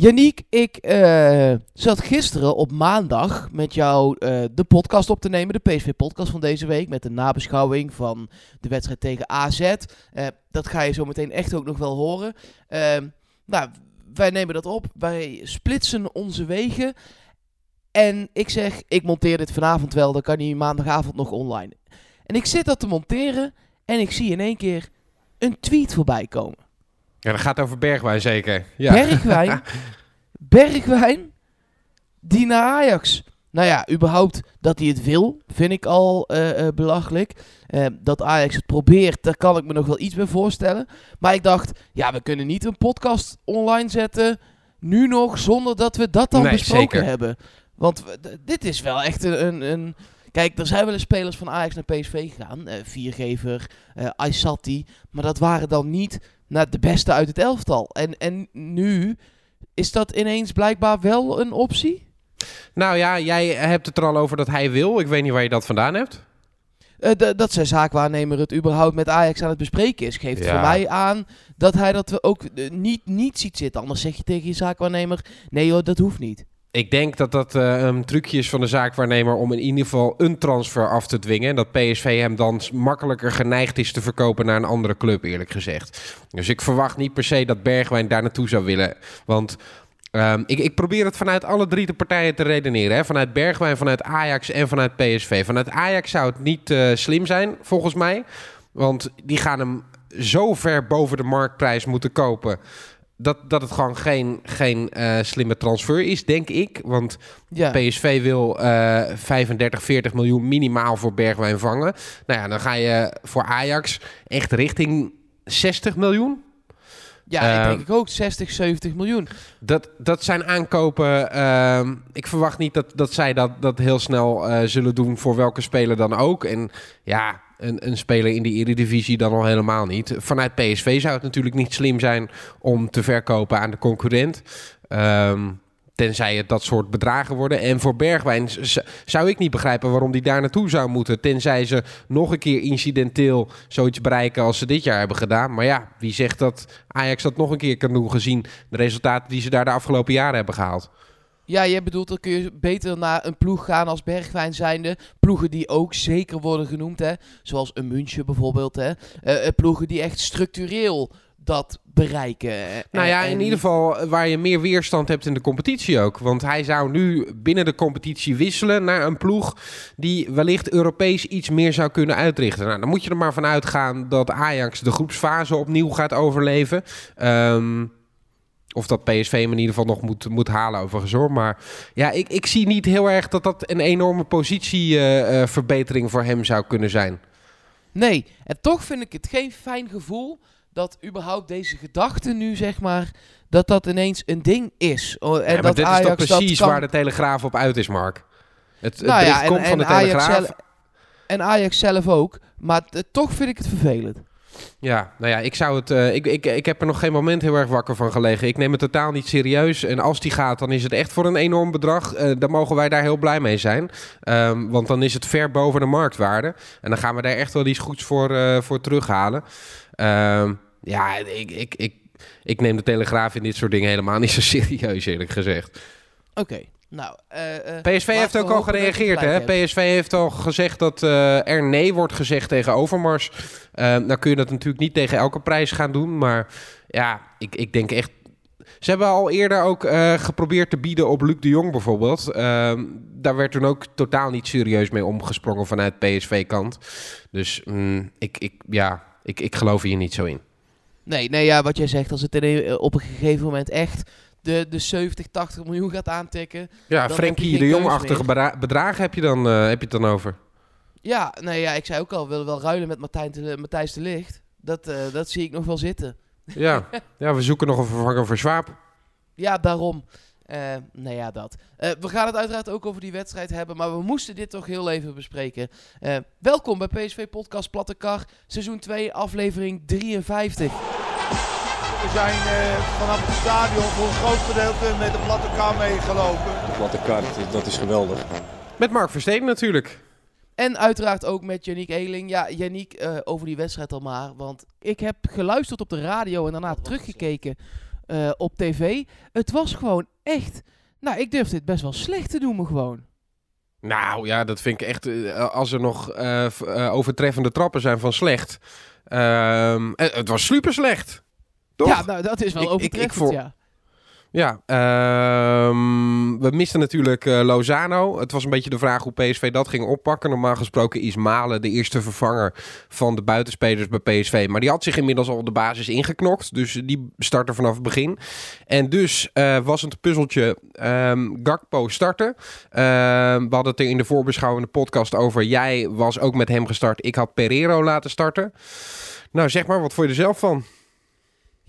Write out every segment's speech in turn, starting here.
Yannick, ik eh, zat gisteren op maandag met jou eh, de podcast op te nemen. De PSV-podcast van deze week. Met de nabeschouwing van de wedstrijd tegen AZ. Eh, dat ga je zo meteen echt ook nog wel horen. Ehm, nou, wij nemen dat op. Wij splitsen onze wegen. En ik zeg, ik monteer dit vanavond wel. Dan kan hij maandagavond nog online. En ik zit dat te monteren. En ik zie in één keer een tweet voorbij komen. Ja, dat gaat over Bergwijn zeker. Ja. Bergwijn. Bergwijn. Die naar Ajax. Nou ja, überhaupt dat hij het wil, vind ik al eh, eh, belachelijk. Eh, dat Ajax het probeert, daar kan ik me nog wel iets bij voorstellen. Maar ik dacht, ja, we kunnen niet een podcast online zetten. Nu nog, zonder dat we dat dan Nee, besproken zeker. hebben. Want dit is wel echt een, een, een- Kijk, er zijn wel eens spelers van Ajax naar PSV gegaan. eh Viergever, Aysati. Maar dat waren dan niet naar de beste uit het elftal. En, en nu is dat ineens blijkbaar wel een optie? Nou ja, jij hebt het er al over dat hij wil. Ik weet niet waar je dat vandaan hebt. Eh, dat zijn zaakwaarnemer het überhaupt met Ajax aan het bespreken is, geeft Ja. voor mij aan dat hij dat ook niet, niet ziet zitten. Anders zeg je tegen je zaakwaarnemer, nee hoor, dat hoeft niet. Ik denk dat dat eh, een trucje is van de zaakwaarnemer om in ieder geval een transfer af te dwingen. En dat PSV hem dan makkelijker geneigd is te verkopen naar een andere club, eerlijk gezegd. Dus ik verwacht niet per se dat Bergwijn daar naartoe zou willen. Want ehm, ik, ik probeer het vanuit alle drie de partijen te redeneren. Hè? Vanuit Bergwijn, vanuit Ajax en vanuit PSV. Vanuit Ajax zou het niet eh, slim zijn, volgens mij. Want die gaan hem zo ver boven de marktprijs moeten kopen. Dat, dat het gewoon geen, geen eh, slimme transfer is, denk ik. Want Ja, PSV wil eh 35, 40 miljoen minimaal voor Bergwijn vangen. Nou ja, dan ga je voor Ajax echt richting 60 miljoen. ja eh, ik denk ook 60, 70 miljoen. Dat, dat zijn aankopen. ehm, ik verwacht niet dat, dat zij dat, dat heel snel eh, zullen doen voor welke speler dan ook. En ja, een, een speler in de Eredivisie dan al helemaal niet. Vanuit PSV zou het natuurlijk niet slim zijn om te verkopen aan de concurrent. Ehm, tenzij het dat soort bedragen worden. En voor Bergwijn zou ik niet begrijpen waarom die daar naartoe zou moeten. Tenzij ze nog een keer incidenteel zoiets bereiken als ze dit jaar hebben gedaan. Maar ja, wie zegt dat Ajax dat nog een keer kan doen gezien de resultaten die ze daar de afgelopen jaren hebben gehaald. Ja, jij bedoelt, dan kun je beter naar een ploeg gaan als Bergwijn zijnde. Ploegen die ook zeker worden genoemd, hè. Zoals een München bijvoorbeeld, hè. Eh, eh, ploegen die echt structureel dat bereiken. eh, Nou ja, in ieder geval waar je meer weerstand hebt in de competitie ook. Want hij zou nu binnen de competitie wisselen naar een ploeg die wellicht Europees iets meer zou kunnen uitrichten. Nou, dan moet je er maar van uitgaan dat Ajax de groepsfase opnieuw gaat overleven. Ehm, of dat PSV hem in ieder geval nog moet, moet halen overigens hoor. Maar ja, ik, ik zie niet heel erg dat dat een enorme positieverbetering voor hem zou kunnen zijn. Nee, en toch vind ik het geen fijn gevoel dat überhaupt deze gedachte nu, zeg maar, dat dat ineens een ding is. Oh, En Ja, maar dat dit Ajax is toch precies kan... waar de Telegraaf op uit is, Mark. Het, het nou ja, bericht en, komt van de en Ajax Telegraaf. zelf, en Ajax zelf ook. Maar toch vind ik het vervelend. Ja, nou ja, ik zou het. eh, ik, ik, ik heb er nog geen moment heel erg wakker van gelegen. Ik neem het totaal niet serieus. En als die gaat, dan is het echt voor een enorm bedrag. Eh, dan mogen wij daar heel blij mee zijn. Ehm, want dan is het ver boven de marktwaarde. En dan gaan we daar echt wel iets goeds voor, eh, voor terughalen. Ehm, ja, ik, ik, ik, ik neem de Telegraaf in dit soort dingen helemaal niet zo serieus, eerlijk gezegd. Oké, nou... eh, eh, PSV heeft ook al gereageerd. Hè? PSV heeft al gezegd dat eh, er nee wordt gezegd tegen Overmars. Eh nou kun je dat natuurlijk niet tegen elke prijs gaan doen. Maar ja, ik, ik denk echt... Ze hebben al eerder ook geprobeerd te bieden op Luc de Jong bijvoorbeeld. Ehm, daar werd toen ook totaal niet serieus mee omgesprongen vanuit PSV-kant. Dus mm, ik, ik, ja, ik, ik geloof hier niet zo in. Nee, nee, ja, wat jij zegt, als het op een gegeven moment echt de, de 70, 80 miljoen gaat aantikken. Ja, Frenkie de Jong-achtige bedragen heb je, dan, eh, heb je het dan over. Ja, nee, ja, ik zei ook al, we willen wel ruilen met Martijn te, Matthijs de Licht. Dat, eh, dat zie ik nog wel zitten. Ja. ja, we zoeken nog een vervanger voor Swaap. Ja, daarom. Eh nou ja, dat. We gaan het uiteraard ook over die wedstrijd hebben, maar we moesten dit toch heel even bespreken. Welkom bij PSV Podcast Platte Kar, seizoen 2, aflevering 53. We zijn eh, vanaf het stadion voor een groot gedeelte met de platte kar meegelopen. De platte kaart, dat is geweldig. Met Mark Versteden natuurlijk. En uiteraard ook met Yannick Eeling. Ja, Yannick, eh, over die wedstrijd al maar. Want ik heb geluisterd op de radio en daarna teruggekeken eh, op tv. Het was gewoon echt... Nou, ik durf dit best wel slecht te noemen gewoon. Nou ja, dat vind ik echt. als er nog overtreffende trappen zijn van slecht. Ehm, eh, het was super slecht. Toch? Ja, nou, dat is wel Ik- ik- ik overtreffend, voor- ja. Ja, ehm, we misten natuurlijk eh, Lozano. Het was een beetje de vraag hoe PSV dat ging oppakken. Normaal gesproken is Malen de eerste vervanger van de buitenspelers bij PSV. Maar die had zich inmiddels al op de basis ingeknokt. Dus die startte vanaf het begin. En dus eh, was het puzzeltje ehm, Gakpo starten. Ehm, we hadden het er in de voorbeschouwende podcast over. Jij was ook met hem gestart. Ik had Pereiro laten starten. Nou, zeg maar, wat vond je er zelf van?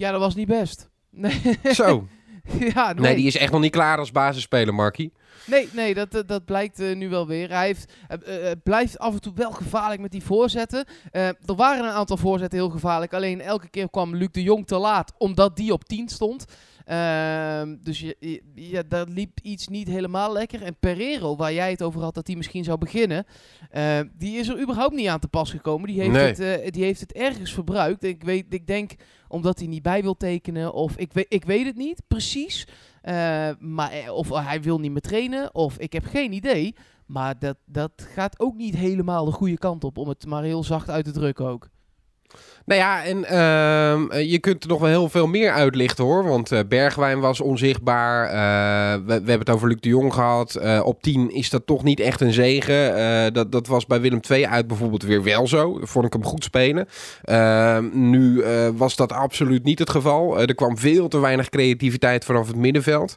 Ja, dat was niet best. Nee, Zo. ja, nee. Nee, die is echt nog niet klaar als basisspeler, Markie. Nee, nee dat, dat, dat blijkt eh, nu wel weer. Hij heeft, eh, eh, blijft af en toe wel gevaarlijk met die voorzetten. Er waren een aantal voorzetten heel gevaarlijk. Alleen elke keer kwam Luc de Jong te laat, omdat die op 10 stond. Ehm, dus je, je- ja, daar liep iets niet helemaal lekker. En Pereiro, waar jij het over had dat hij misschien zou beginnen, die is er überhaupt niet aan te pas gekomen. Die heeft, Nee. het, die heeft het ergens verbruikt. Ik, weet, ik denk omdat hij niet bij wil tekenen, of ik weet, ik weet het niet precies. Eh, maar, eh, of hij wil niet meer trainen, of ik heb geen idee. Maar dat, dat gaat ook niet helemaal de goede kant op, om het maar heel zacht uit te drukken ook. Nou ja, en ehm, eh, je kunt er nog wel heel veel meer uitlichten hoor. Want eh, Bergwijn was onzichtbaar. Eh, we, hebben het over Luc de Jong gehad. Eh, op 10 is dat toch niet echt een zegen. Dat, dat was bij Willem II uit bijvoorbeeld weer wel zo. Vond ik hem goed spelen. Ehm, nu was dat absoluut niet het geval. Er kwam veel te weinig creativiteit vanaf het middenveld.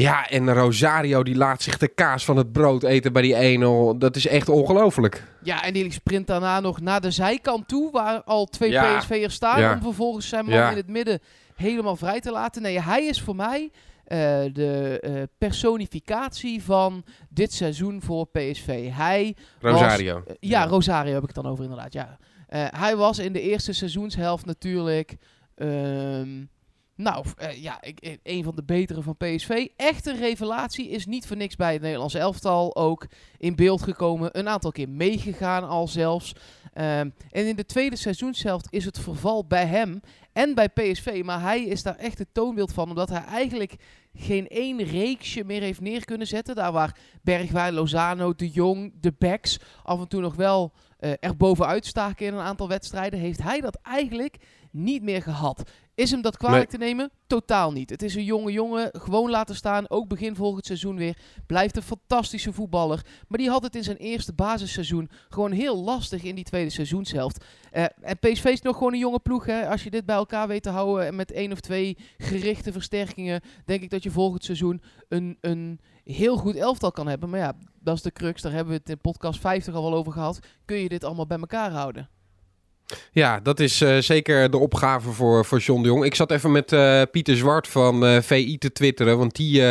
Ja, en Rosario die laat zich de kaas van het brood eten bij die 1-0. Dat is echt ongelooflijk. Ja, en die sprint daarna nog naar de zijkant toe, waar al twee Ja. PSV'ers staan, Ja. om vervolgens zijn man Ja. in het midden helemaal vrij te laten. Nee, hij is voor mij eh, de eh, personificatie van dit seizoen voor PSV. Hij Rosario. was- eh, ja, Rosario heb ik het dan over inderdaad, ja. Hij was in de eerste seizoenshelft natuurlijk... ehm, nou, eh, ja, ik, ik- een van de betere van PSV. Echt een revelatie. Is niet voor niks bij het Nederlands elftal ook in beeld gekomen. Een aantal keer meegegaan al zelfs. Ehm, en in de tweede seizoenshelft is het verval bij hem en bij PSV. Maar hij is daar echt het toonbeeld van. Omdat hij eigenlijk geen één reeksje meer heeft neer kunnen zetten. Daar waar Bergwijn, Lozano, De Jong, de backs af en toe nog wel eh er bovenuit staken in een aantal wedstrijden. Heeft hij dat eigenlijk niet meer gehad. Is hem dat kwalijk te nemen? Totaal niet. Het is een jonge jongen, gewoon laten staan, ook begin volgend seizoen weer. Blijft een fantastische voetballer. Maar die had het in zijn eerste basisseizoen gewoon heel lastig in die tweede seizoenshelft. Eh, en PSV is nog gewoon een jonge ploeg. Hè? Als je dit bij elkaar weet te houden en met één of twee gerichte versterkingen, denk ik dat je volgend seizoen een, een heel goed elftal kan hebben. Maar ja, dat is de crux. Daar hebben we het in podcast 50 al wel over gehad. Kun je dit allemaal bij elkaar houden? Ja, dat is eh, zeker de opgave voor, voor John de Jong. Ik zat even met eh, Pieter Zwart van eh, VI te twitteren. Want die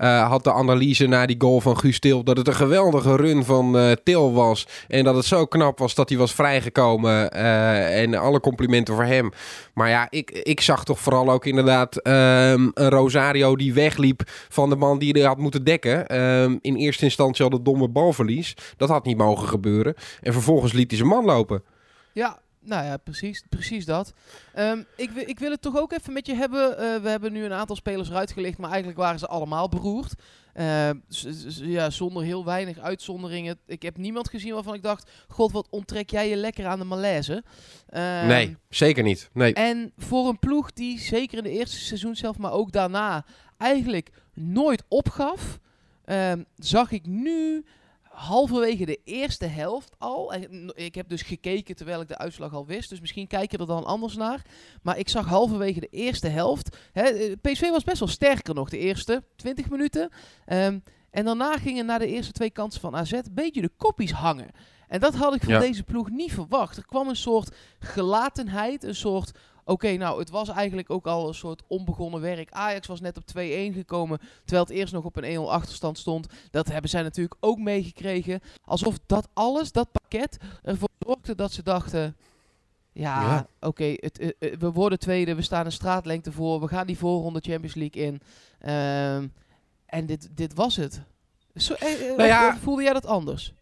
had de analyse na die goal van Guus Til... dat het een geweldige run van Til was. En dat het zo knap was dat hij was vrijgekomen. en alle complimenten voor hem. Maar ja, ik, ik zag toch vooral ook inderdaad ehm, een Rosario die wegliep... van de man die er had moeten dekken. Ehm, in eerste instantie al de domme balverlies. Dat had niet mogen gebeuren. En vervolgens liet hij zijn man lopen. Ja, nou ja, precies, precies dat. Ehm, ik, ik wil het toch ook even met je hebben. Eh, we hebben nu een aantal spelers eruit gelicht, maar eigenlijk waren ze allemaal beroerd. Ehm, ja, zonder heel weinig uitzonderingen. Ik heb niemand gezien waarvan ik dacht: God, wat onttrek jij je lekker aan de malaise? Ehm, Nee, zeker niet. Nee. En voor een ploeg die zeker in de eerste seizoen zelf, maar ook daarna eigenlijk nooit opgaf, zag ik nu halverwege de eerste helft al. En ik heb dus gekeken terwijl ik de uitslag al wist. Dus misschien kijk je er dan anders naar. Maar ik zag halverwege de eerste helft. Hè, eh, PSV was best wel sterker nog de eerste 20 minuten. Ehm, en daarna gingen na de eerste twee kansen van AZ een beetje de koppies hangen. En dat had ik van Ja. deze ploeg niet verwacht. Er kwam een soort gelatenheid, een soort... Oké, nou, het was eigenlijk ook al een soort onbegonnen werk. Ajax was net op 2-1 gekomen, terwijl het eerst nog op een 1-0 achterstand stond. Dat hebben zij natuurlijk ook meegekregen. Alsof dat alles, dat pakket, ervoor zorgde dat ze dachten... Ja, Ja. oké, het, eh, eh, we worden tweede, we staan een straatlengte voor, we gaan die voorronde Champions League in. Ehm, en dit, dit was het. Zo, eh, Nou ja, voelde jij dat anders?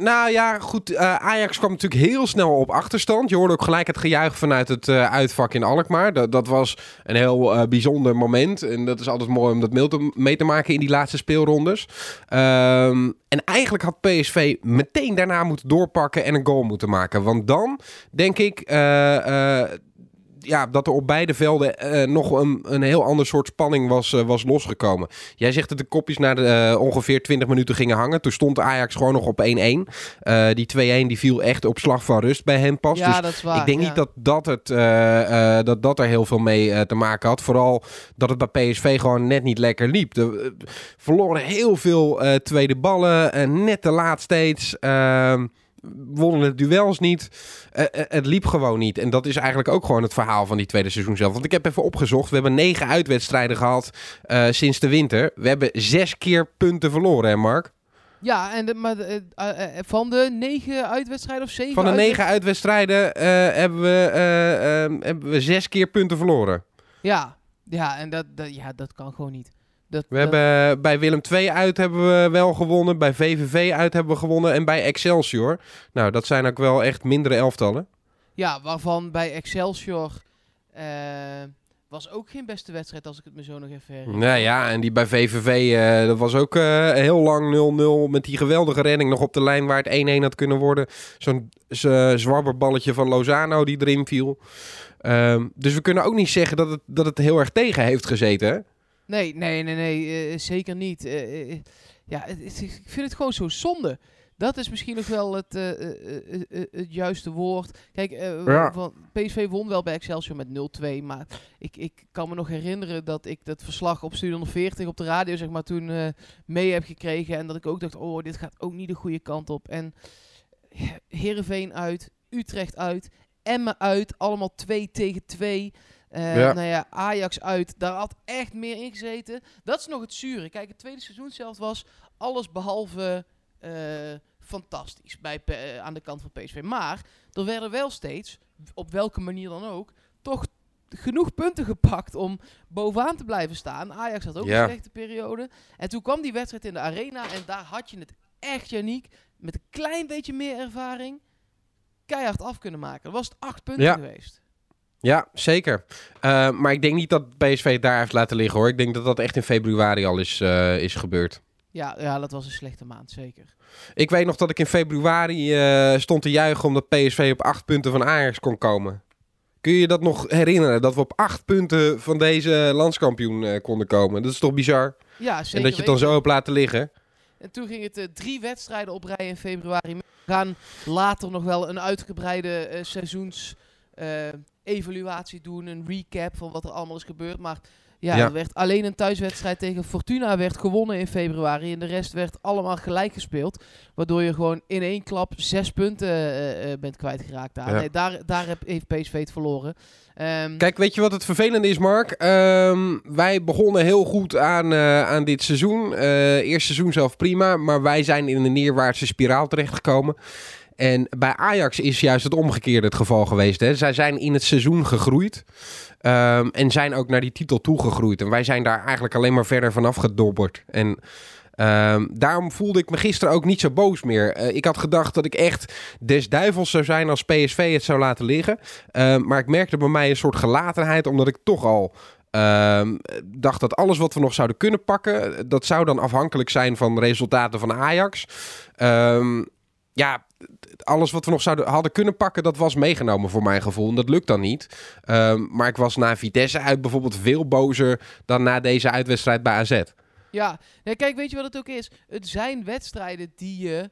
Nou ja, goed. eh, Ajax kwam natuurlijk heel snel op achterstand. Je hoorde ook gelijk het gejuich vanuit het eh, uitvak in Alkmaar. Dat, dat was een heel eh, bijzonder moment. En dat is altijd mooi om dat mee te, maken in die laatste speelrondes. Ehm, en eigenlijk had PSV meteen daarna moeten doorpakken en een goal moeten maken. Want dan, denk ik... ja, dat er op beide velden eh, nog een, een heel ander soort spanning was, eh, was losgekomen. Jij zegt dat de kopjes na de, eh, ongeveer 20 minuten gingen hangen. Toen stond Ajax gewoon nog op 1-1. Eh, die 2-1 die viel echt op slag van rust bij hen pas. ja, dus dat is waar. ik denk ja. niet dat dat, het, dat dat er heel veel mee te maken had. Vooral dat het bij PSV gewoon net niet lekker liep. De, verloren heel veel tweede ballen. net te laat steeds. Ehm, wonnen de duels niet. Eh, eh, het liep gewoon niet. En dat is eigenlijk ook gewoon het verhaal van die tweede seizoen zelf. Want ik heb even opgezocht. We hebben negen uitwedstrijden gehad eh, sinds de winter. We hebben zes keer punten verloren, hè Mark? Ja, en de, maar de, van de negen uitwedstrijden of zeven Van de negen uitwedstrijden hebben, we, eh, eh, hebben we zes keer punten verloren. Ja, ja en dat, dat, ja, dat kan gewoon niet. Dat, We dat- hebben bij Willem II uit hebben we wel gewonnen. Bij VVV uit hebben we gewonnen. En bij Excelsior. Nou, dat zijn ook wel echt mindere elftallen. Ja, waarvan bij Excelsior eh, was ook geen beste wedstrijd, als ik het me zo nog even herinner. Nou ja, en die bij VVV, eh, dat was ook eh, heel lang 0-0. Met die geweldige redding nog op de lijn waar het 1-1 had kunnen worden. Zo'n zwabberballetje van Lozano die erin viel. Ehm, dus we kunnen ook niet zeggen dat het, dat het heel erg tegen heeft gezeten. Hè? Nee, nee, nee, nee, eh, zeker niet. Eh, eh, ja, het, het- ik vind het gewoon zo zonde. Dat is misschien nog wel het, het juiste woord. Kijk, Ja. van, PSV won wel bij Excelsior met 0-2. Maar ik, ik kan me nog herinneren dat ik dat verslag op Studio 140 op de radio zeg maar, toen mee heb gekregen. En dat ik ook dacht, oh, dit gaat ook niet de goede kant op. En Heerenveen uit, Utrecht uit, Emmen uit. Allemaal 2 tegen 2. Eh, Ja. Nou ja, Ajax uit, daar had echt meer in gezeten. Dat is nog het zure. Kijk, het tweede seizoen zelf was alles behalve eh, fantastisch bij, eh, aan de kant van PSV. Maar er werden wel steeds, op welke manier dan ook, toch genoeg punten gepakt om bovenaan te blijven staan. Ajax had ook Ja. een slechte periode. En toen kwam die wedstrijd in de arena en daar had je het echt, Janiek, met een klein beetje meer ervaring, keihard af kunnen maken. Dat was het acht punten Ja. geweest. Ja, zeker. Eh, maar ik denk niet dat PSV het daar heeft laten liggen hoor. Ik denk dat dat echt in februari al is, eh, is gebeurd. Ja, ja, dat was een slechte maand, zeker. Ik weet nog dat ik in februari eh, stond te juichen omdat PSV op acht punten van Ajax kon komen. Kun je je dat nog herinneren? Dat we op acht punten van deze landskampioen konden komen. Dat is toch bizar? Ja, zeker en dat je het dan zo hebt laten liggen. En toen ging het drie wedstrijden op rij in februari. We gaan later nog wel een uitgebreide seizoens evaluatie doen, een recap van wat er allemaal is gebeurd. Maar ja, Ja. er werd alleen een thuiswedstrijd tegen Fortuna werd gewonnen in februari. En de rest werd allemaal gelijk gespeeld. Waardoor je gewoon in één klap zes punten eh, eh, bent kwijtgeraakt daar. Ja. Nee, daar, daar heb, heeft PSV het verloren. Ehm, Kijk, weet je wat het vervelende is, Mark? Ehm, wij begonnen heel goed aan, eh, aan dit seizoen. Eerste seizoen zelf prima, maar wij zijn in een neerwaartse spiraal terechtgekomen. En bij Ajax is juist het omgekeerde het geval geweest. Hè. Zij zijn in het seizoen gegroeid. ehm, en zijn ook naar die titel toegegroeid. En wij zijn daar eigenlijk alleen maar verder vanaf gedobberd. En ehm, daarom voelde ik me gisteren ook niet zo boos meer. Eh, ik had gedacht dat ik echt des duivels zou zijn als PSV het zou laten liggen. Ehm, maar ik merkte bij mij een soort gelatenheid, omdat ik toch al dacht dat alles wat we nog zouden kunnen pakken, dat zou dan afhankelijk zijn van resultaten van Ajax. Ja, alles wat we nog zouden hadden kunnen pakken, dat was meegenomen voor mijn gevoel. En dat lukt dan niet. Ehm, maar ik was na Vitesse uit bijvoorbeeld veel bozer dan na deze uitwedstrijd bij AZ. Ja, nee, kijk, weet je wat het ook is? Het zijn wedstrijden die je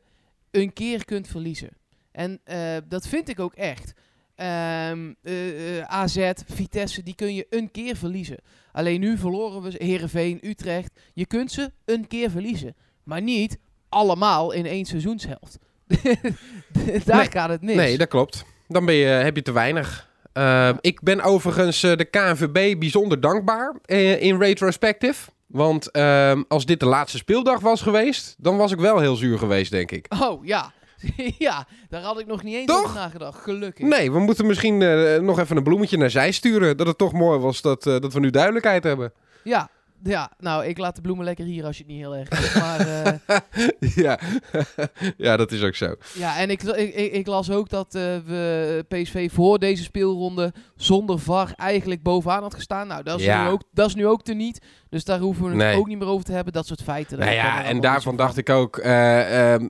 een keer kunt verliezen. En eh, dat vind ik ook echt. Ehm, eh, eh, AZ, Vitesse, die kun je een keer verliezen. Alleen nu verloren we Herenveen, Utrecht. Je kunt ze een keer verliezen. Maar niet allemaal in één seizoenshelft. Daar Nee. gaat het mis. Nee, dat klopt. Dan ben je, heb je te weinig. Uh, ik ben overigens uh, de KNVB bijzonder dankbaar uh, in retrospective. Want uh, als dit de laatste speeldag was geweest, dan was ik wel heel zuur geweest, denk ik. Oh, ja. ja, daar had ik nog niet eens Toch? over nagedacht. Gelukkig. Nee, we moeten misschien uh, nog even een bloemetje naar zij sturen. Dat het toch mooi was dat, dat we nu duidelijkheid hebben. Ja, Ja, nou, ik laat de bloemen lekker hier als je het niet heel erg vindt. Maar eh, ja. ja, dat is ook zo. ja, en ik, ik, ik, las ook dat eh, we PSV voor deze speelronde zonder VAR eigenlijk bovenaan had gestaan. Nou, dat is, Ja. nu, ook, dat is nu ook teniet. Dus daar hoeven we het Nee. ook niet meer over te hebben. Dat soort feiten. Nou ja, en daarvan dacht ik ook... eh, ehm,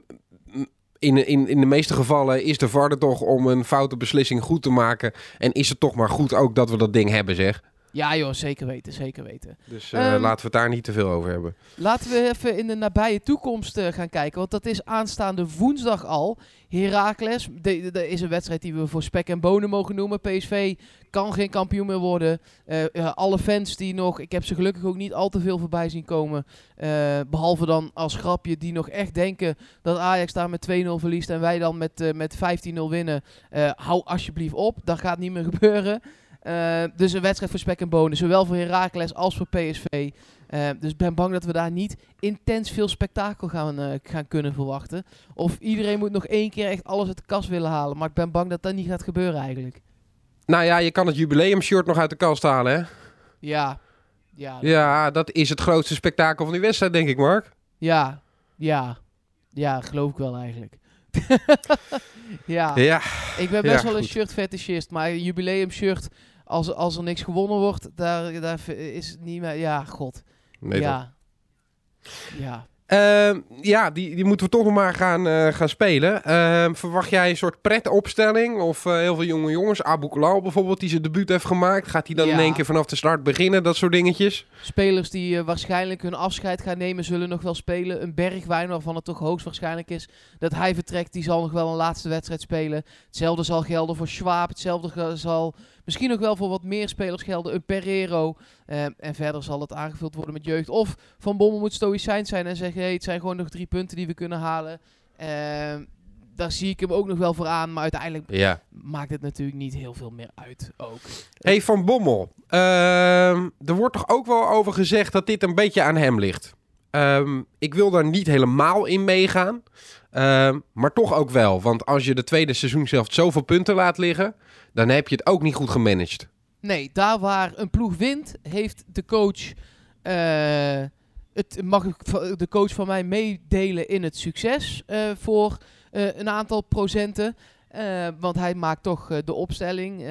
in, in, in de meeste gevallen is de VAR er toch om een foute beslissing goed te maken. En is het toch maar goed ook dat we dat ding hebben, zeg. Ja joh, zeker weten, zeker weten. Dus eh, Ehm, laten we het daar niet te veel over hebben. Laten we even in de nabije toekomst eh, gaan kijken. Want dat is aanstaande woensdag al. Heracles, dat is een wedstrijd die we voor spek en bonen mogen noemen. PSV kan geen kampioen meer worden. Eh, alle fans die nog, ik heb ze gelukkig ook niet al te veel voorbij zien komen. eh, behalve dan als grapje die nog echt denken dat Ajax daar met 2-0 verliest en wij dan met, met 15-0 winnen. Hou alsjeblieft op, dat gaat niet meer gebeuren. Eh, dus een wedstrijd voor spek en bonen, zowel voor Heracles als voor PSV. Eh, dus ik ben bang dat we daar niet intens veel spektakel gaan, eh, gaan kunnen verwachten. Of iedereen moet nog één keer echt alles uit de kast willen halen. Maar ik ben bang dat dat niet gaat gebeuren eigenlijk. Nou ja, je kan het jubileumshirt nog uit de kast halen, hè? Ja, ja, Ja, dat is het grootste spektakel van die wedstrijd, denk ik, Mark. ja, ja, ja, geloof ik wel eigenlijk. ja, Ja, ik ben best ja, wel een shirt fetishist, maar een jubileum shirt, als, als er niks gewonnen wordt, daar, daar is het niet meer, ja, god. nee, toch. ja, ja. Ehm, ja, die, die moeten we toch nog maar gaan, eh, gaan spelen. Ehm, verwacht jij een soort pretopstelling? Of eh, heel veel jonge jongens, Abu Kulal bijvoorbeeld, die zijn debuut heeft gemaakt. Gaat hij dan Ja. in één keer vanaf de start beginnen? Dat soort dingetjes? Spelers die eh, waarschijnlijk hun afscheid gaan nemen, zullen nog wel spelen. Een Bergwijn, waarvan het toch hoogstwaarschijnlijk is dat hij vertrekt, die zal nog wel een laatste wedstrijd spelen. Hetzelfde zal gelden voor Schwab. Hetzelfde zal misschien nog wel voor wat meer spelers gelden. Een Pereiro. Eh, en verder zal het aangevuld worden met jeugd. Of Van Bommel moet stoïcijn zijn en zeggen: hey, het zijn gewoon nog drie punten die we kunnen halen. Eh, daar zie ik hem ook nog wel voor aan. Maar uiteindelijk Ja. maakt het natuurlijk niet heel veel meer uit ook. Hey, Van Bommel. Ehm, er wordt toch ook wel over gezegd dat dit een beetje aan hem ligt. Ehm, ik wil daar niet helemaal in meegaan. Ehm, maar toch ook wel. Want als je de tweede seizoen zelf zoveel punten laat liggen... dan heb je het ook niet goed gemanaged. Nee, daar waar een ploeg wint, heeft de coach. eh, het mag de coach van mij meedelen in het succes eh, voor eh, een aantal procenten. Want hij maakt toch de opstelling.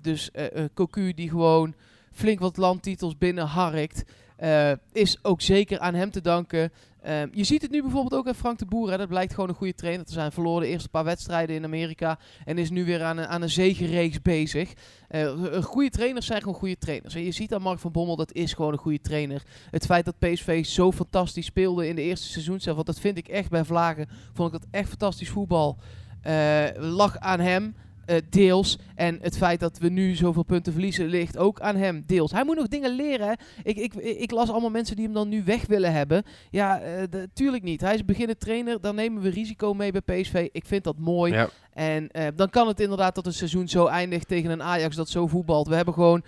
Dus Cocu die gewoon flink wat landtitels binnenharkt. Eh is ook zeker aan hem te danken. Eh, je ziet het nu bijvoorbeeld ook aan Frank de Boer. Hè. Dat blijkt gewoon een goede trainer te zijn. Verloren de eerste paar wedstrijden in Amerika. En is nu weer aan een, aan een bezig. Eh, goede trainers zijn gewoon goede trainers. En je ziet aan Mark van Bommel, dat is gewoon een goede trainer. Het feit dat PSV zo fantastisch speelde in de eerste seizoen zelf, want dat vind ik echt bij Vlagen, vond ik dat echt fantastisch voetbal. eh, lag aan hem, eh, deels. En het feit dat we nu zoveel punten verliezen, ligt ook aan hem, deels. Hij moet nog dingen leren. hè. Ik, ik, ik las allemaal mensen die hem dan nu weg willen hebben. Ja, de- tuurlijk niet. Hij is beginnend trainer, dan nemen we risico mee bij PSV. Ik vind dat mooi. Ja. En eh, dan kan het inderdaad dat het seizoen zo eindigt tegen een Ajax dat zo voetbalt. We hebben gewoon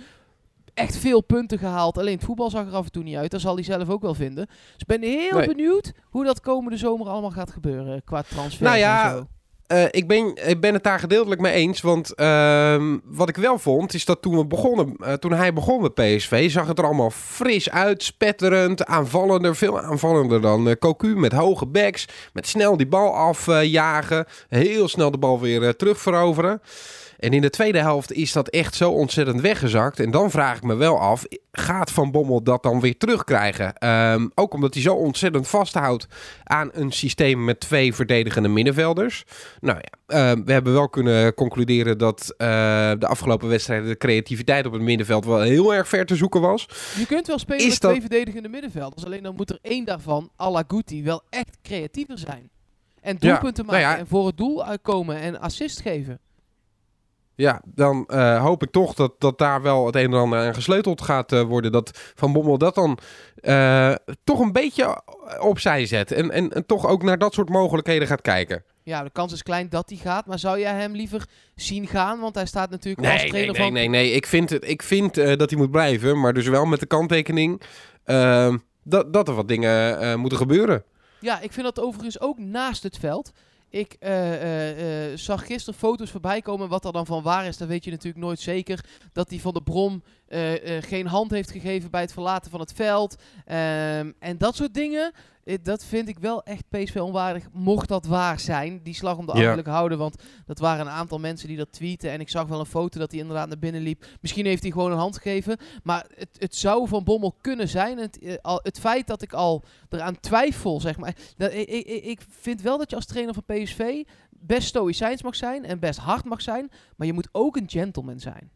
echt veel punten gehaald. Alleen het voetbal zag er af en toe niet uit. Dat zal hij zelf ook wel vinden. Dus ik ben heel Nee. benieuwd hoe dat komende zomer allemaal gaat gebeuren qua transfer Nou ja, en zo. Eh, ik, ben, ik ben het daar gedeeltelijk mee eens. Want ehm, wat ik wel vond, is dat toen, we begonnen, eh, toen hij begon met PSV, zag het er allemaal fris uit, spetterend, aanvallender, veel aanvallender dan eh Cocu, met hoge backs, met snel die bal afjagen, heel snel de bal weer terugveroveren. En in de tweede helft is dat echt zo ontzettend weggezakt. En dan vraag ik me wel af, gaat Van Bommel dat dan weer terugkrijgen? Ehm, ook omdat hij zo ontzettend vasthoudt aan een systeem met twee verdedigende middenvelders. Nou ja, eh, we hebben wel kunnen concluderen dat eh, de afgelopen wedstrijden de creativiteit op het middenveld wel heel erg ver te zoeken was. Je kunt wel spelen Is met dat- twee verdedigende middenvelders. Alleen dan moet er één daarvan, à la Guti, wel echt creatiever zijn. En doelpunten nou maken ja. en voor het doel uitkomen en assist geven. Ja, dan eh, hoop ik toch dat, dat daar wel het een en ander aan gesleuteld gaat eh, worden. Dat Van Bommel dat dan eh, toch een beetje opzij zet. En, en, en toch ook naar dat soort mogelijkheden gaat kijken. Ja, de kans is klein dat hij gaat. Maar zou jij hem liever zien gaan? Want hij staat natuurlijk als Nee, nee, trainer nee, van... nee, nee. Ik vind, het, ik vind dat hij moet blijven. Maar dus wel met de kanttekening dat, dat er wat dingen moeten gebeuren. Ja, ik vind dat overigens ook naast het veld. Ik eh, eh, eh, zag gisteren foto's voorbij komen. Wat er dan van waar is, dat weet je natuurlijk nooit zeker. Dat die van de Brom eh, eh, geen hand heeft gegeven bij het verlaten van het veld. Ehm, en dat soort dingen, eh, dat vind ik wel echt PSV onwaardig. Mocht dat waar zijn, die slag om de Ja. houden. Want dat waren een aantal mensen die dat tweeten. En ik zag wel een foto dat hij inderdaad naar binnen liep. Misschien heeft hij gewoon een hand gegeven. Maar het, het zou van Bommel kunnen zijn. Het, al, het feit dat ik al eraan twijfel, zeg maar. Dat, ik, ik, ik vind wel dat je als trainer van PSV best stoïcijns mag zijn. En best hard mag zijn. Maar je moet ook een gentleman zijn.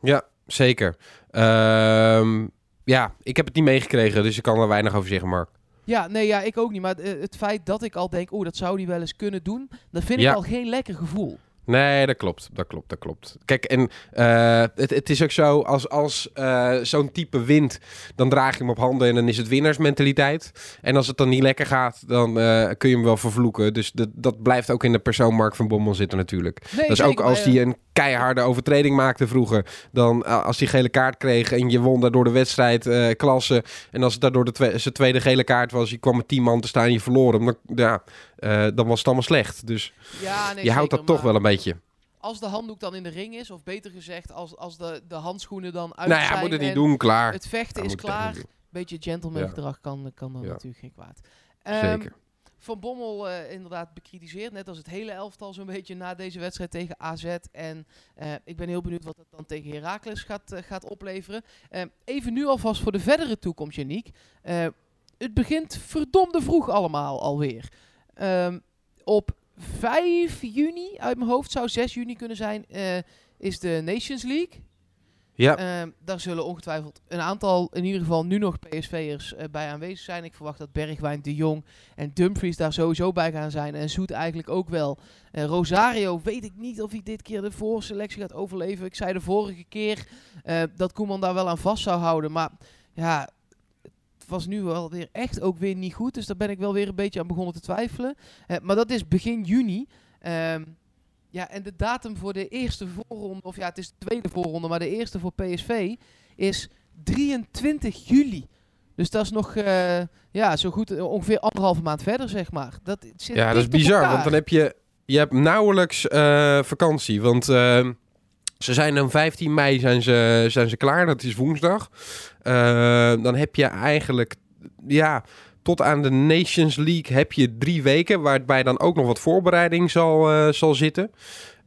Ja, zeker. Ehm, ja, ik heb het niet meegekregen, dus ik kan er weinig over zeggen, Mark. Ja, nee, ja, ik ook niet. Maar eh, het feit dat ik al denk, oeh, dat zou hij wel eens kunnen doen, dat vind Ja. ik al geen lekker gevoel. Nee, dat klopt. Dat klopt, dat klopt. Kijk, en eh, het, het is ook zo, als, als eh, zo'n type wint, dan draag je hem op handen en dan is het winnaarsmentaliteit. En als het dan niet lekker gaat, dan kun je hem wel vervloeken. Dus dat, dat blijft ook in de persoon Mark van Bommel zitten natuurlijk. Nee, dat is ook als hij een keiharde overtreding maakte vroeger. Dan eh, als hij gele kaart kreeg en je won daardoor de wedstrijd eh, klasse. En als het daardoor de twe- zijn tweede gele kaart was, je kwam met tien man te staan en je verloor hem. Dan, ja, eh, dan was het allemaal slecht. Dus ja, nee, je houdt dat toch wel een beetje. Als de handdoek dan in de ring is, of beter gezegd, als, als de, de handschoenen dan uit Nou ja, zijn moet het niet en doen, klaar. het vechten is klaar, doen. beetje gentleman Ja. gedrag kan, kan dan Ja. natuurlijk geen kwaad. Ehm, Zeker. Van Bommel eh, inderdaad bekritiseerd, net als het hele elftal zo'n beetje na deze wedstrijd tegen AZ. En eh, ik ben heel benieuwd wat het dan tegen Heracles gaat, eh, gaat opleveren. Eh, even nu alvast voor de verdere toekomst, Janiek. Het begint verdomde vroeg allemaal alweer. Ehm, op 5 juni, uit mijn hoofd, zou 6 juni kunnen zijn, is de Nations League. Ja, Ehm, daar zullen ongetwijfeld een aantal, in ieder geval nu nog PSV'ers eh, bij aanwezig zijn. Ik verwacht dat Bergwijn, De Jong en Dumfries daar sowieso bij gaan zijn. En Zoet eigenlijk ook wel. Eh, Rosario weet ik niet of hij dit keer de voorselectie gaat overleven. Ik zei de vorige keer eh, dat Koeman daar wel aan vast zou houden. Maar ja, het was nu wel weer echt ook weer niet goed. Dus daar ben ik wel weer een beetje aan begonnen te twijfelen. Maar dat is begin juni. Ehm, ja, en de datum voor de eerste voorronde, of ja, het is de tweede voorronde, maar de eerste voor PSV is 23 juli. Dus dat is nog, eh, ja, zo goed, eh, ongeveer anderhalve maand verder, zeg maar. Dat zit ja dat is bizar, elkaar. want dan heb je, je hebt nauwelijks eh, vakantie. Want eh, ze zijn dan 15 mei zijn ze, zijn ze klaar, dat is woensdag. Eh, dan heb je eigenlijk, ja, tot aan de Nations League heb je drie weken, waarbij dan ook nog wat voorbereiding zal, eh, zal zitten.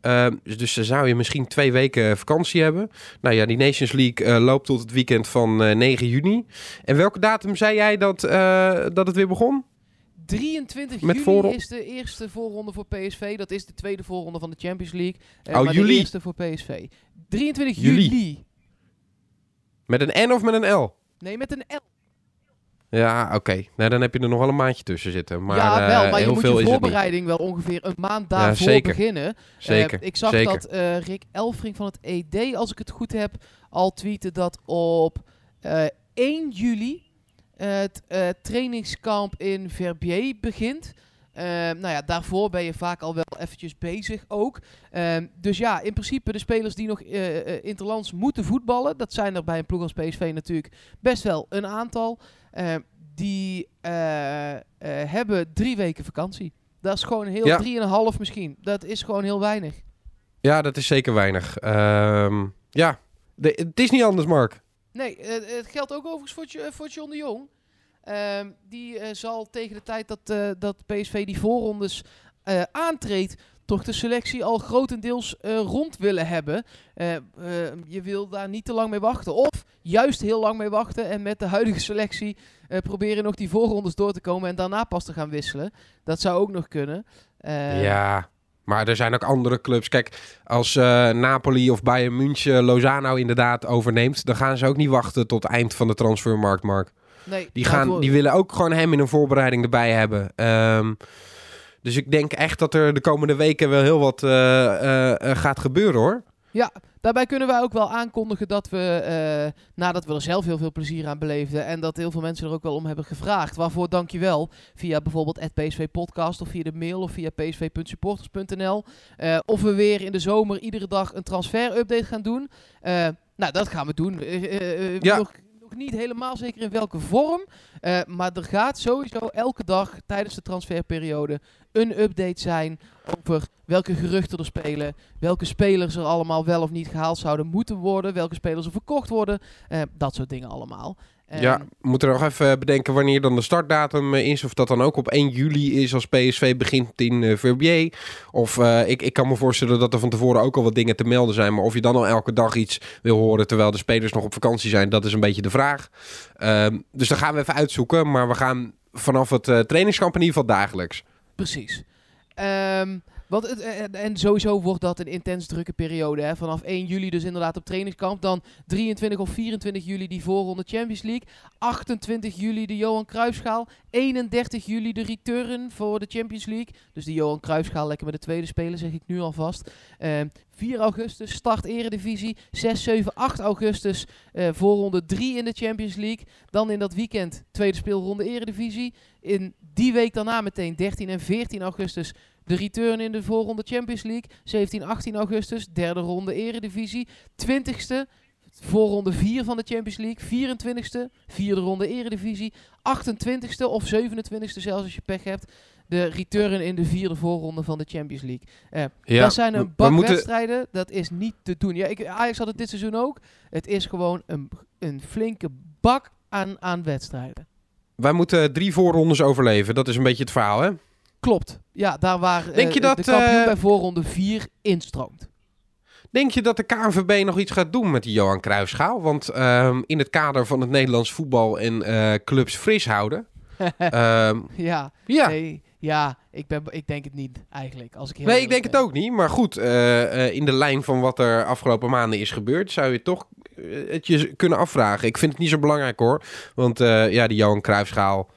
Eh, dus, dan zou je misschien twee weken vakantie hebben. Nou ja, die Nations League eh, loopt tot het weekend van eh, 9 juni. En welke datum zei jij dat, eh, dat het weer begon? 23 Met juli voorron- is de eerste voorronde voor PSV. Dat is de tweede voorronde van de Champions League. Eh, Oh, maar juli. de eerste voor PSV. 23 Juli. juli. Met een N of met een L? Nee, met een L. Ja, oké. Nou, dan heb je er nog wel een maandje tussen zitten. Maar, ja, eh, wel, maar je heel moet veel je voorbereiding wel ongeveer een maand Ja, daarvoor zeker. beginnen. Zeker. Eh, ik zag zeker. dat eh, Rick Elfring van het ED, als ik het goed heb, al tweette dat op eh, 1 juli het trainingskamp in Verbier begint. Nou ja, daarvoor ben je vaak al wel eventjes bezig ook. Ehm, dus ja, in principe de spelers die nog interlands moeten voetballen, dat zijn er bij een ploeg als PSV natuurlijk best wel een aantal. Eh, die eh, eh, hebben drie weken vakantie. Dat is gewoon heel, Ja. drieënhalf misschien. Dat is gewoon heel weinig. Ja, dat is zeker weinig. Ehm, ja, de, het is niet anders, Mark. Nee, het geldt ook overigens voor, voor John de Jong. Ehm, die zal tegen de tijd dat, dat PSV die voorrondes eh, aantreedt, toch de selectie al grotendeels eh, rond willen hebben. Eh, eh, je wil daar niet te lang mee wachten. Of juist heel lang mee wachten en met de huidige selectie eh, proberen nog die voorrondes door te komen en daarna pas te gaan wisselen. Dat zou ook nog kunnen. Ja, maar er zijn ook andere clubs. Kijk, als Napoli of Bayern München Lozano inderdaad overneemt... dan gaan ze ook niet wachten tot het eind van de transfermarkt, Mark. nee, Die, gaan, die willen ook gewoon hem in een voorbereiding erbij hebben. Ehm, dus ik denk echt dat er de komende weken wel heel wat eh, eh, eh, gaat gebeuren, hoor. Ja, daarbij kunnen wij ook wel aankondigen dat we, nadat we er zelf heel veel plezier aan beleefden en dat heel veel mensen er ook wel om hebben gevraagd, waarvoor dankjewel, via bijvoorbeeld het PSV podcast of via de mail of via psv.supporters.nl, of we weer in de zomer iedere dag een transfer-update gaan doen. Nou, dat gaan we doen. Ja. nog niet helemaal zeker in welke vorm, eh, maar er gaat sowieso elke dag tijdens de transferperiode een update zijn over welke geruchten er spelen, welke spelers er allemaal wel of niet gehaald zouden moeten worden, welke spelers er verkocht worden, eh, dat soort dingen allemaal. Ja, we moeten nog even bedenken wanneer dan de startdatum eh, is. Of dat dan ook op 1 juli is als PSV begint in eh Verbier. Of eh, ik, ik kan me voorstellen dat er van tevoren ook al wat dingen te melden zijn. Maar of je dan al elke dag iets wil horen terwijl de spelers nog op vakantie zijn, dat is een beetje de vraag. Ehm, dus dat gaan we even uitzoeken. Maar we gaan vanaf het trainingskamp in ieder geval dagelijks. Precies. Ehm, want het, eh, en sowieso wordt dat een intens drukke periode. Hè? Vanaf 1 juli dus inderdaad op trainingskamp. Dan 23 of 24 juli die voorronde Champions League. 28 juli de Johan Cruijffschaal. 31 juli de return voor de Champions League. Dus de Johan Cruijffschaal lekker met de tweede spelen, zeg ik nu alvast. Ehm 4 augustus start Eredivisie. 6, 7, 8 augustus eh, voorronde 3 in de Champions League. Dan in dat weekend tweede speelronde Eredivisie. In die week daarna meteen 13 en 14 augustus de return in de voorronde Champions League. 17, 18 augustus derde ronde Eredivisie. 20ste voorronde 4 van de Champions League. 24ste vierde ronde Eredivisie. 28ste of 27ste zelfs als je pech hebt. De return in de vierde voorronde van de Champions League. Eh, Ja, dat zijn een bak moeten- wedstrijden. Dat is niet te doen. Ja, ik, Ajax had het dit seizoen ook. Het is gewoon een, een flinke bak aan, aan wedstrijden. Wij moeten drie voorrondes overleven. Dat is een beetje het verhaal, hè? Klopt. Ja, daar waar eh, Denk je dat, de kampioen eh, bij voorronde 4 instroomt. Denk je dat de KNVB nog iets gaat doen met die Johan Cruijffschaal? Want ehm, in het kader van het Nederlands voetbal en eh, clubs fris houden... ehm, Ja, ja, nee, ja ik, ben, ik denk het niet eigenlijk. Als ik heel nee, ik denk het ook niet. Maar goed, eh, eh, in de lijn van wat er afgelopen maanden is gebeurd... zou je toch eh, het je kunnen afvragen. Ik vind het niet zo belangrijk, hoor. Want eh, ja, die Johan Cruijffschaal...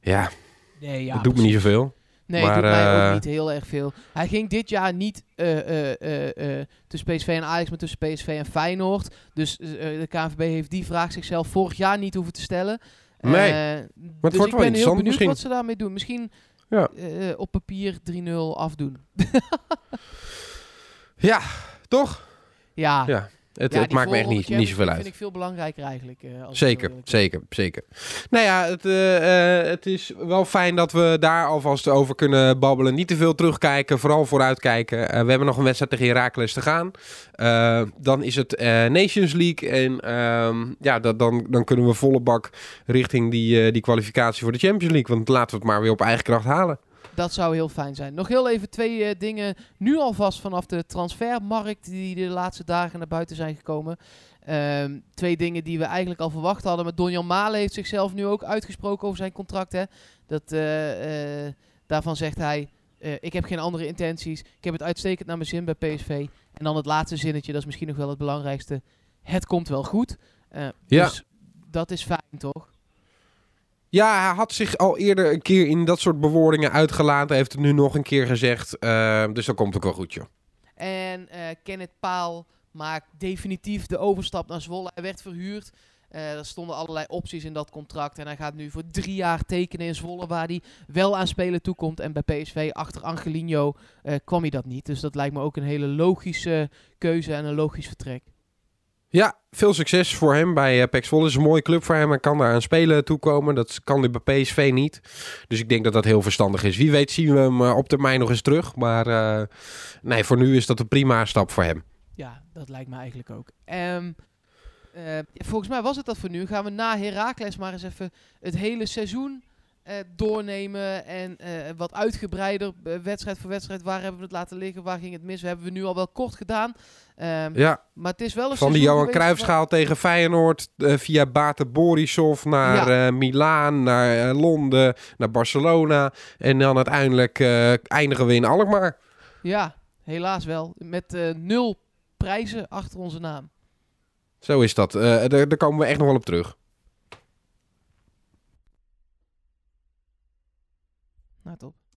Ja, Nee, ja, dat doet me niet zoveel. Nee, Maar, doet mij eh, ook niet heel erg veel. Hij ging dit jaar niet eh, eh, eh, eh, tussen PSV en Ajax, maar tussen PSV en Feyenoord. Dus eh, de KNVB heeft die vraag zichzelf vorig jaar niet hoeven te stellen. Nee, Eh, het dus wordt ik wel ben heel benieuwd misschien. wat ze daarmee doen. Misschien Ja. eh, op papier 3-0 afdoen. Ja, toch? Ja, Ja, het, Ja, het maakt me echt niet, niet zoveel uit. vind ik veel belangrijker eigenlijk. eh, als Zeker, zeker, zeker. Nou ja, het, eh, eh, het is wel fijn dat we daar alvast over kunnen babbelen. Niet te veel terugkijken, vooral vooruitkijken. We hebben nog een wedstrijd tegen Heracles te gaan. Dan is het Nations League. En ehm, ja, dat, dan, dan kunnen we volle bak richting die, die kwalificatie voor de Champions League. Want laten we het maar weer op eigen kracht halen. Dat zou heel fijn zijn. Nog heel even twee eh, dingen. Nu alvast vanaf de transfermarkt die de laatste dagen naar buiten zijn gekomen. Ehm, twee dingen die we eigenlijk al verwacht hadden. Maar Donjan Malen heeft zichzelf nu ook uitgesproken over zijn contract. Hè. Dat, eh, eh, daarvan zegt hij, ik heb geen andere intenties. Ik heb het uitstekend naar mijn zin bij PSV. En dan het laatste zinnetje, dat is misschien nog wel het belangrijkste. Het komt wel goed. Ja. Dus dat is fijn, toch? Ja, hij had zich al eerder een keer in dat soort bewoordingen uitgelaten. Hij heeft het nu nog een keer gezegd. Eh, dus dat komt ook wel goed, joh. En eh Kenneth Paal maakt definitief de overstap naar Zwolle. Hij werd verhuurd. Eh, er stonden allerlei opties in dat contract. En hij gaat nu voor drie jaar tekenen in Zwolle, waar hij wel aan spelen toekomt. En bij PSV achter Angelino eh, kwam hij dat niet. Dus dat lijkt me ook een hele logische keuze en een logisch vertrek. Ja, veel succes voor hem bij uh, PEC Zwolle. Is een mooie club voor hem. Hij kan daar aan spelen toekomen. Dat kan hij bij PSV niet. Dus ik denk dat dat heel verstandig is. Wie weet zien we hem eh, op termijn nog eens terug. Maar eh, nee, voor nu is dat een prima stap voor hem. Ja, dat lijkt me eigenlijk ook. Eh, volgens mij was het dat voor nu. Gaan we na Heracles maar eens even het hele seizoen eh, doornemen. En eh, wat uitgebreider, eh, wedstrijd voor wedstrijd. Waar hebben we het laten liggen? Waar ging het mis? We hebben we nu al wel kort gedaan. Ehm, Ja, Maar het is wel een van seizoen Johan Cruijffschaal tegen Feyenoord. eh, via Bate Borisov naar Ja. eh, Milaan, naar eh, Londen, naar Barcelona. En dan uiteindelijk eindigen we in Alkmaar. Ja, helaas wel. Met nul prijzen achter onze naam. Zo is dat. Daar, daar komen we echt nog wel op terug. Nou, top.